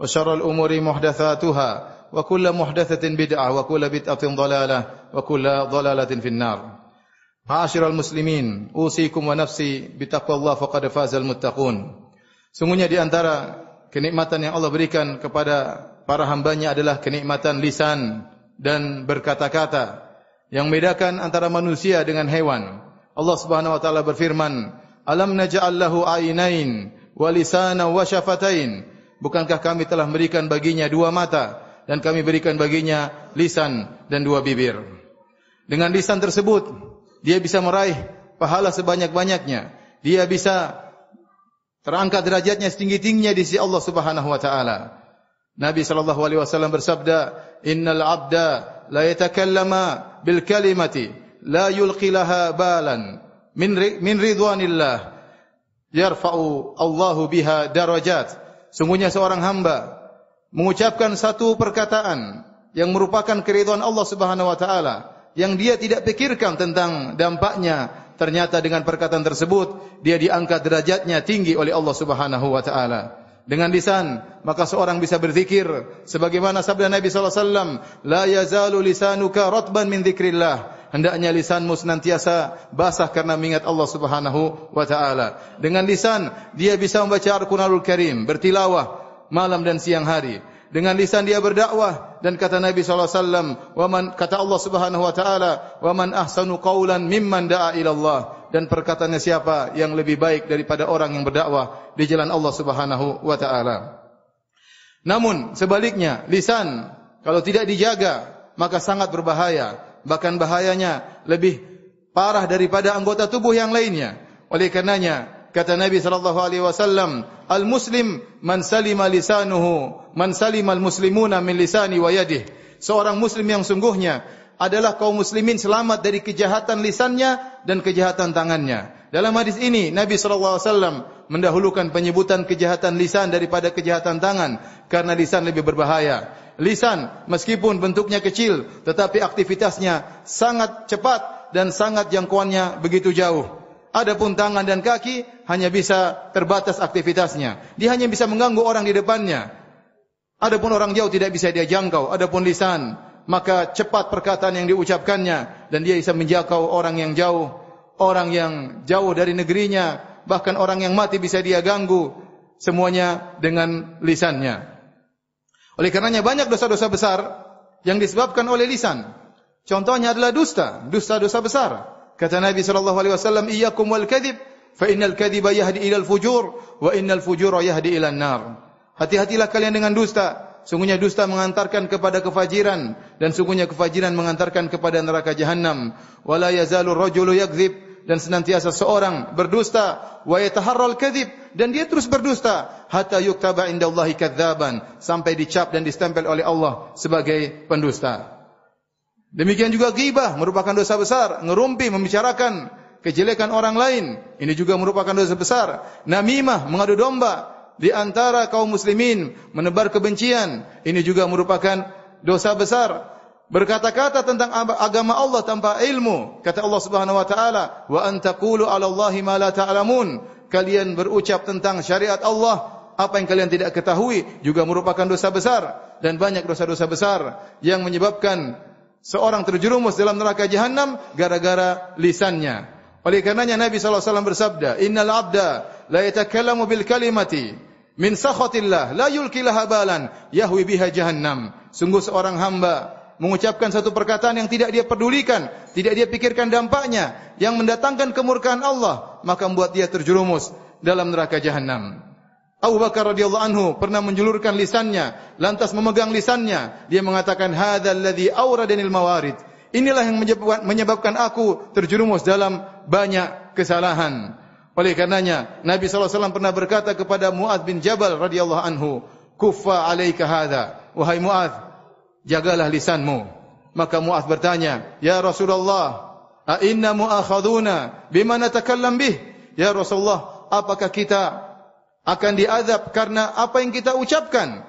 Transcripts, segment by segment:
وشر الأمور محدثاتها وكل محدثة بدعة وكل بدعة ضلالة وكل ضلالة في النار معاشر المسلمين أوصيكم ونفسي بتقوى الله فقد فاز المتقون Sungguhnya di antara kenikmatan yang Allah berikan kepada para hambanya adalah kenikmatan lisan dan berkata-kata yang membedakan antara manusia dengan hewan. Allah Subhanahu wa taala berfirman, "Alam naj'al lahu aynain wa lisana wa syafatain?" Bukankah kami telah berikan baginya dua mata dan kami berikan baginya lisan dan dua bibir. Dengan lisan tersebut, dia bisa meraih pahala sebanyak-banyaknya. Dia bisa terangkat derajatnya setinggi-tingginya di sisi Allah Subhanahu wa taala. Nabi sallallahu alaihi wasallam bersabda, "Innal 'abda la yatakallama bil kalimati la yulqi laha balan min min ridwanillah yarfa'u Allahu biha darajat." Sungguhnya seorang hamba mengucapkan satu perkataan yang merupakan keridhaan Allah Subhanahu wa taala yang dia tidak pikirkan tentang dampaknya. Ternyata dengan perkataan tersebut dia diangkat derajatnya tinggi oleh Allah Subhanahu wa taala. Dengan lisan maka seorang bisa berzikir sebagaimana sabda Nabi sallallahu alaihi wasallam la yazalu lisanuka ratban min dzikrillah hendaknya lisanmu senantiasa basah karena mengingat Allah Subhanahu wa taala. Dengan lisan dia bisa membaca Al-Qur'anul Karim, bertilawah malam dan siang hari. Dengan lisan dia berdakwah dan kata Nabi sallallahu alaihi wasallam, "Wa man kata Allah Subhanahu wa taala, wa man ahsanu qawlan mimman da'a ila Allah." Dan perkataannya siapa yang lebih baik daripada orang yang berdakwah di jalan Allah Subhanahu wa taala. Namun sebaliknya, lisan kalau tidak dijaga maka sangat berbahaya bahkan bahayanya lebih parah daripada anggota tubuh yang lainnya. Oleh karenanya, kata Nabi sallallahu alaihi wasallam, "Al-muslim man salima lisanuhu, man salima al-muslimuna min lisani wa yadihi." Seorang muslim yang sungguhnya adalah kaum muslimin selamat dari kejahatan lisannya dan kejahatan tangannya. Dalam hadis ini Nabi sallallahu alaihi wasallam mendahulukan penyebutan kejahatan lisan daripada kejahatan tangan karena lisan lebih berbahaya lisan meskipun bentuknya kecil tetapi aktivitasnya sangat cepat dan sangat jangkauannya begitu jauh. Adapun tangan dan kaki hanya bisa terbatas aktivitasnya. Dia hanya bisa mengganggu orang di depannya. Adapun orang jauh tidak bisa dia jangkau. Adapun lisan maka cepat perkataan yang diucapkannya dan dia bisa menjangkau orang yang jauh, orang yang jauh dari negerinya, bahkan orang yang mati bisa dia ganggu semuanya dengan lisannya. Oleh karenanya banyak dosa-dosa besar yang disebabkan oleh lisan. Contohnya adalah dusta, dusta-dosa besar. Kata Nabi sallallahu alaihi wasallam, "Iyyakum wal kadhib, fa innal kadhiba yahdi ila al-fujur wa innal fujura yahdi ila an-nar." Hati-hatilah kalian dengan dusta. Sungguhnya dusta mengantarkan kepada kefajiran dan sungguhnya kefajiran mengantarkan kepada neraka jahanam. Wala yazalu rajulu yakdzib dan senantiasa seorang berdusta wa yataharral kadzib dan dia terus berdusta hatta yuktaba indallahi kadzaban sampai dicap dan distempel oleh Allah sebagai pendusta. Demikian juga ghibah merupakan dosa besar, ngerumpi membicarakan kejelekan orang lain, ini juga merupakan dosa besar. Namimah mengadu domba di antara kaum muslimin menebar kebencian, ini juga merupakan dosa besar berkata-kata tentang agama Allah tanpa ilmu kata Allah Subhanahu wa taala wa antaqulu 'ala Allahi ma la ta'lamun. Kalian berucap tentang syariat Allah apa yang kalian tidak ketahui juga merupakan dosa besar dan banyak dosa-dosa besar yang menyebabkan seorang terjerumus dalam neraka jahanam gara-gara lisannya. Oleh karenanya Nabi sallallahu alaihi wasallam bersabda innal 'abda la yatakallamu bil kalimati min sakhatillah la yulki laha balan yahwi biha jahannam. Sungguh seorang hamba mengucapkan satu perkataan yang tidak dia pedulikan, tidak dia pikirkan dampaknya, yang mendatangkan kemurkaan Allah, maka membuat dia terjerumus dalam neraka jahanam. Abu Bakar radhiyallahu anhu pernah menjulurkan lisannya, lantas memegang lisannya, dia mengatakan hadzal ladzi awradanil mawarid. Inilah yang menyebabkan, aku terjerumus dalam banyak kesalahan. Oleh karenanya Nabi wasallam pernah berkata kepada Muaz bin Jabal radhiyallahu anhu, kuffa alaika hadha wahai muadz jagalah lisanmu. Maka muadz bertanya ya rasulullah a inna muakhaduna bima natakallam bih? Ya rasulullah apakah kita akan diazab karena apa yang kita ucapkan?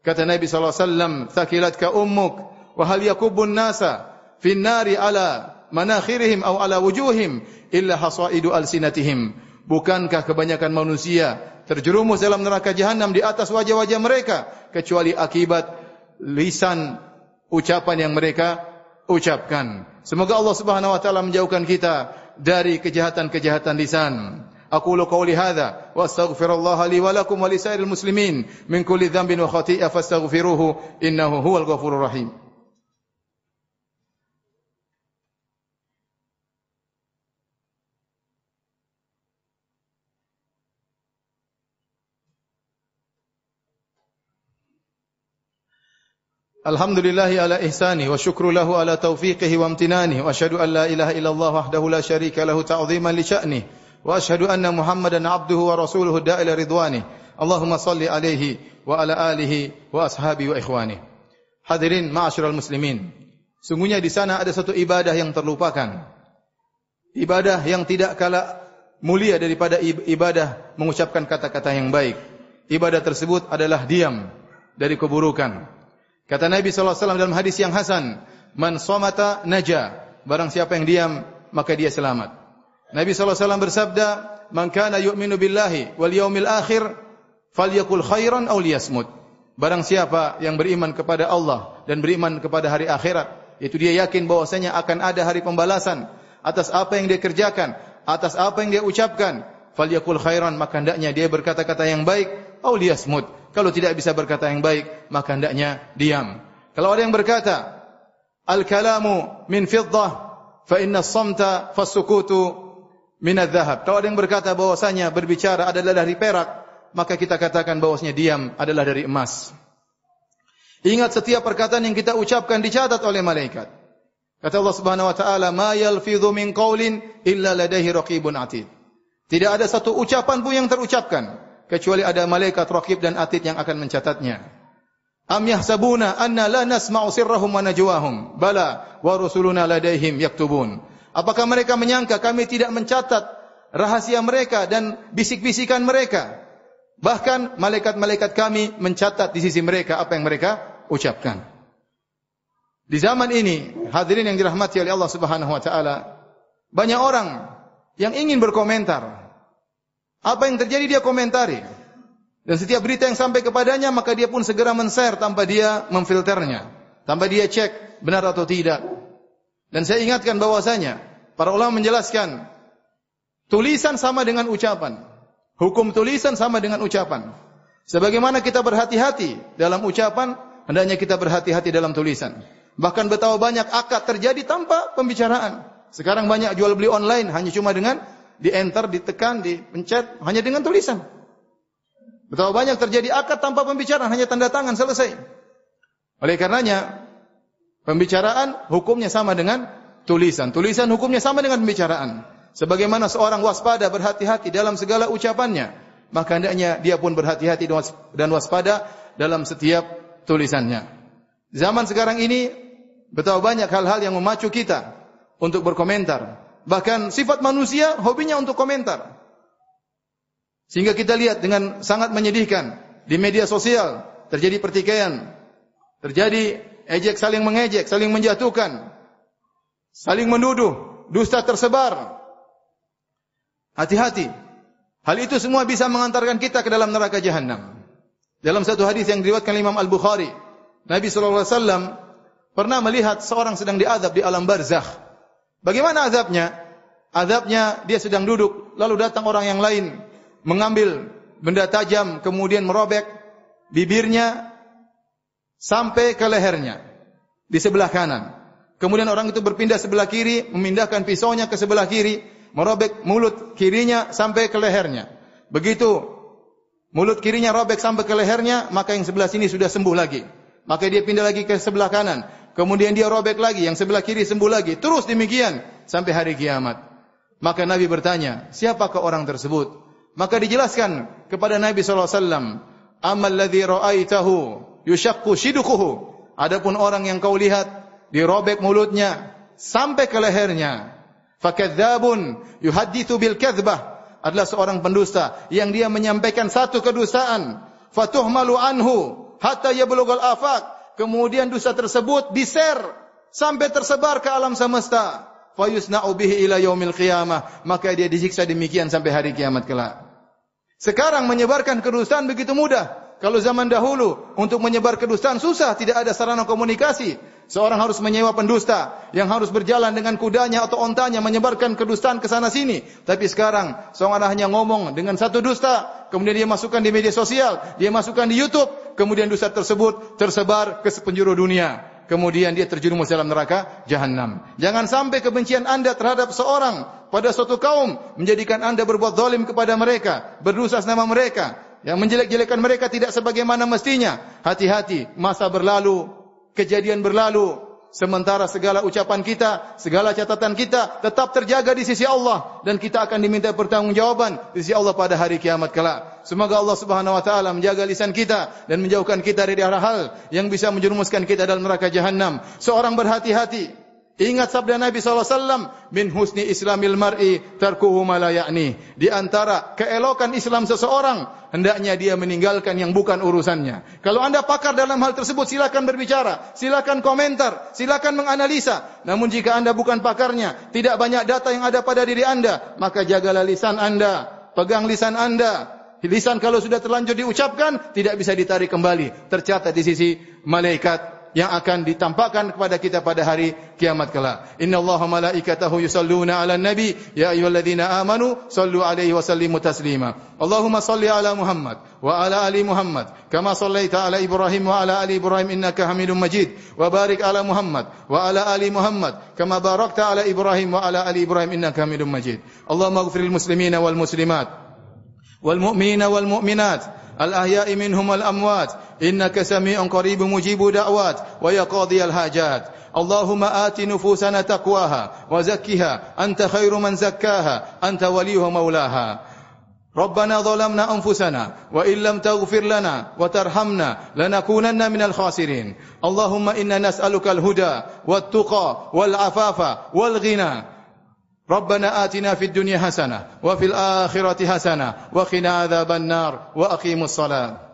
Kata nabi alaihi wasallam thaqilatka ummuk wa hal yakubun nasa fi nari ala manakhirihim aw ala wujuhim illa hasaidu alsinatihim. Bukankah kebanyakan manusia terjerumus dalam neraka jahanam di atas wajah-wajah mereka kecuali akibat lisan ucapan yang mereka ucapkan. Semoga Allah Subhanahu wa taala menjauhkan kita dari kejahatan-kejahatan lisan. Aku lu qauli hadza wa astaghfirullah li wa lakum wa lisairil muslimin min kulli dhanbin wa khati'ah fastaghfiruhu ala taufiqihi wa amtinani wa ashhadu an la ilaha illallah wahdahu la syarika lahu ta'ziman li sya'ni wa ashhadu anna muhammadan abduhu wa rasuluhu da'ila ridwani. Allahumma salli alaihi wa ala alihi wa ashabi wa ikhwani. Hadirin ma'asyiral muslimin Sungguhnya di sana ada satu ibadah yang terlupakan. Ibadah yang tidak kalah mulia daripada ibadah mengucapkan kata-kata yang baik. Ibadah tersebut adalah diam dari keburukan Kata Nabi wasallam dalam hadis yang hasan, "Man somata naja." Barang siapa yang diam, maka dia selamat. Nabi wasallam bersabda, "Man kana yu'minu billahi wal yaumil akhir, falyakul khairan aw liyasmut." Barang siapa yang beriman kepada Allah dan beriman kepada hari akhirat, itu dia yakin bahwasanya akan ada hari pembalasan atas apa yang dia kerjakan, atas apa yang dia ucapkan, falyakul khairan maka hendaknya dia berkata-kata yang baik, aw liyasmut kalau tidak bisa berkata yang baik, maka hendaknya diam. Kalau ada yang berkata, Al-kalamu min fiddah, fa inna samta fasukutu min al-zahab. Kalau ada yang berkata bahwasanya berbicara adalah dari perak, maka kita katakan bahwasanya diam adalah dari emas. Ingat setiap perkataan yang kita ucapkan dicatat oleh malaikat. Kata Allah Subhanahu wa taala, "Ma yalfidhu min qawlin illa ladaihi raqibun atid." Tidak ada satu ucapan pun yang terucapkan kecuali ada malaikat raqib dan atid yang akan mencatatnya. Am yahsabuna anna la nasma'u sirrahum wa najwahum? Bala wa rusuluna ladaihim yaktubun. Apakah mereka menyangka kami tidak mencatat rahasia mereka dan bisik-bisikan mereka? Bahkan malaikat-malaikat kami mencatat di sisi mereka apa yang mereka ucapkan. Di zaman ini, hadirin yang dirahmati oleh Allah Subhanahu wa taala, banyak orang yang ingin berkomentar apa yang terjadi dia komentari. Dan setiap berita yang sampai kepadanya maka dia pun segera men-share tanpa dia memfilternya. Tanpa dia cek benar atau tidak. Dan saya ingatkan bahwasanya para ulama menjelaskan tulisan sama dengan ucapan. Hukum tulisan sama dengan ucapan. Sebagaimana kita berhati-hati dalam ucapan, hendaknya kita berhati-hati dalam tulisan. Bahkan betapa banyak akad terjadi tanpa pembicaraan. Sekarang banyak jual beli online hanya cuma dengan di enter, ditekan, dipencet hanya dengan tulisan. Betapa banyak terjadi akad tanpa pembicaraan, hanya tanda tangan selesai. Oleh karenanya, pembicaraan hukumnya sama dengan tulisan. Tulisan hukumnya sama dengan pembicaraan. Sebagaimana seorang waspada berhati-hati dalam segala ucapannya, maka hendaknya dia pun berhati-hati dan waspada dalam setiap tulisannya. Zaman sekarang ini betapa banyak hal-hal yang memacu kita untuk berkomentar, bahkan sifat manusia hobinya untuk komentar. Sehingga kita lihat dengan sangat menyedihkan di media sosial terjadi pertikaian, terjadi ejek saling mengejek, saling menjatuhkan, saling menuduh, dusta tersebar. Hati-hati. Hal itu semua bisa mengantarkan kita ke dalam neraka jahanam. Dalam satu hadis yang diriwayatkan Imam Al-Bukhari, Nabi sallallahu alaihi wasallam pernah melihat seorang sedang diadab di alam barzakh. Bagaimana azabnya? Azabnya dia sedang duduk, lalu datang orang yang lain mengambil benda tajam kemudian merobek bibirnya sampai ke lehernya di sebelah kanan. Kemudian orang itu berpindah sebelah kiri, memindahkan pisaunya ke sebelah kiri, merobek mulut kirinya sampai ke lehernya. Begitu mulut kirinya robek sampai ke lehernya, maka yang sebelah sini sudah sembuh lagi. Maka dia pindah lagi ke sebelah kanan. Kemudian dia robek lagi, yang sebelah kiri sembuh lagi. Terus demikian sampai hari kiamat. Maka Nabi bertanya, siapakah orang tersebut? Maka dijelaskan kepada Nabi SAW, Amal ladzi ra'aitahu yushaqqu shidquhu. Adapun orang yang kau lihat dirobek mulutnya sampai ke lehernya. Fakadzabun yuhaddithu bil kadzbah adalah seorang pendusta yang dia menyampaikan satu kedustaan fatuhmalu anhu hatta yablughal afaq kemudian dusta tersebut diser sampai tersebar ke alam semesta. Fayusna'u bihi ila yaumil qiyamah. Maka dia disiksa demikian sampai hari kiamat kelak. Sekarang menyebarkan kedustaan begitu mudah. Kalau zaman dahulu untuk menyebar kedustaan susah, tidak ada sarana komunikasi. Seorang harus menyewa pendusta yang harus berjalan dengan kudanya atau ontanya menyebarkan kedustaan ke sana sini. Tapi sekarang seorang hanya ngomong dengan satu dusta, kemudian dia masukkan di media sosial, dia masukkan di YouTube, kemudian dusta tersebut tersebar ke sepenjuru dunia. Kemudian dia terjerumus dalam neraka jahanam. Jangan sampai kebencian anda terhadap seorang pada suatu kaum menjadikan anda berbuat zalim kepada mereka, berdosa nama mereka, yang menjelek-jelekan mereka tidak sebagaimana mestinya. Hati-hati, masa berlalu, kejadian berlalu. Sementara segala ucapan kita, segala catatan kita tetap terjaga di sisi Allah dan kita akan diminta pertanggungjawaban di sisi Allah pada hari kiamat kelak. Semoga Allah Subhanahu wa taala menjaga lisan kita dan menjauhkan kita dari hal-hal yang bisa menjerumuskan kita dalam neraka jahanam. Seorang berhati-hati Ingat sabda Nabi SAW, min husni islamil mar'i tarkuhu malayakni. Di antara keelokan Islam seseorang, hendaknya dia meninggalkan yang bukan urusannya. Kalau anda pakar dalam hal tersebut, silakan berbicara, silakan komentar, silakan menganalisa. Namun jika anda bukan pakarnya, tidak banyak data yang ada pada diri anda, maka jagalah lisan anda, pegang lisan anda. Lisan kalau sudah terlanjur diucapkan, tidak bisa ditarik kembali. Tercatat di sisi malaikat yang akan ditampakkan kepada kita pada hari kiamat kelak. Inna Allah malaikatahu yusalluna ala nabi ya ayyuhalladzina amanu sallu alaihi wa sallimu taslima. Allahumma salli ala Muhammad wa ala ali Muhammad kama sallaita ala Ibrahim wa ala ali Ibrahim innaka Hamidum Majid wa barik ala Muhammad wa ala ali Muhammad kama barakta ala Ibrahim wa ala ali Ibrahim innaka Hamidum Majid. Allahumma ighfir lil muslimina wal muslimat wal mu'minina wal mu'minat al ahya'i minhum wal amwat إنك سميع قريب مجيب دعوات ويقاضي الحاجات. اللهم آت نفوسنا تقواها وزكها. أنت خير من زكاها. أنت وليها مولاها ربنا ظلمنا أنفسنا وإن لم تغفر لنا وترحمنا لنكونن من الخاسرين. اللهم إنا نسألك الهدى والتقى والعفاف والغنى. ربنا آتنا في الدنيا حسنة وفي الآخرة حسنة وقنا عذاب النار وأقيموا الصلاة.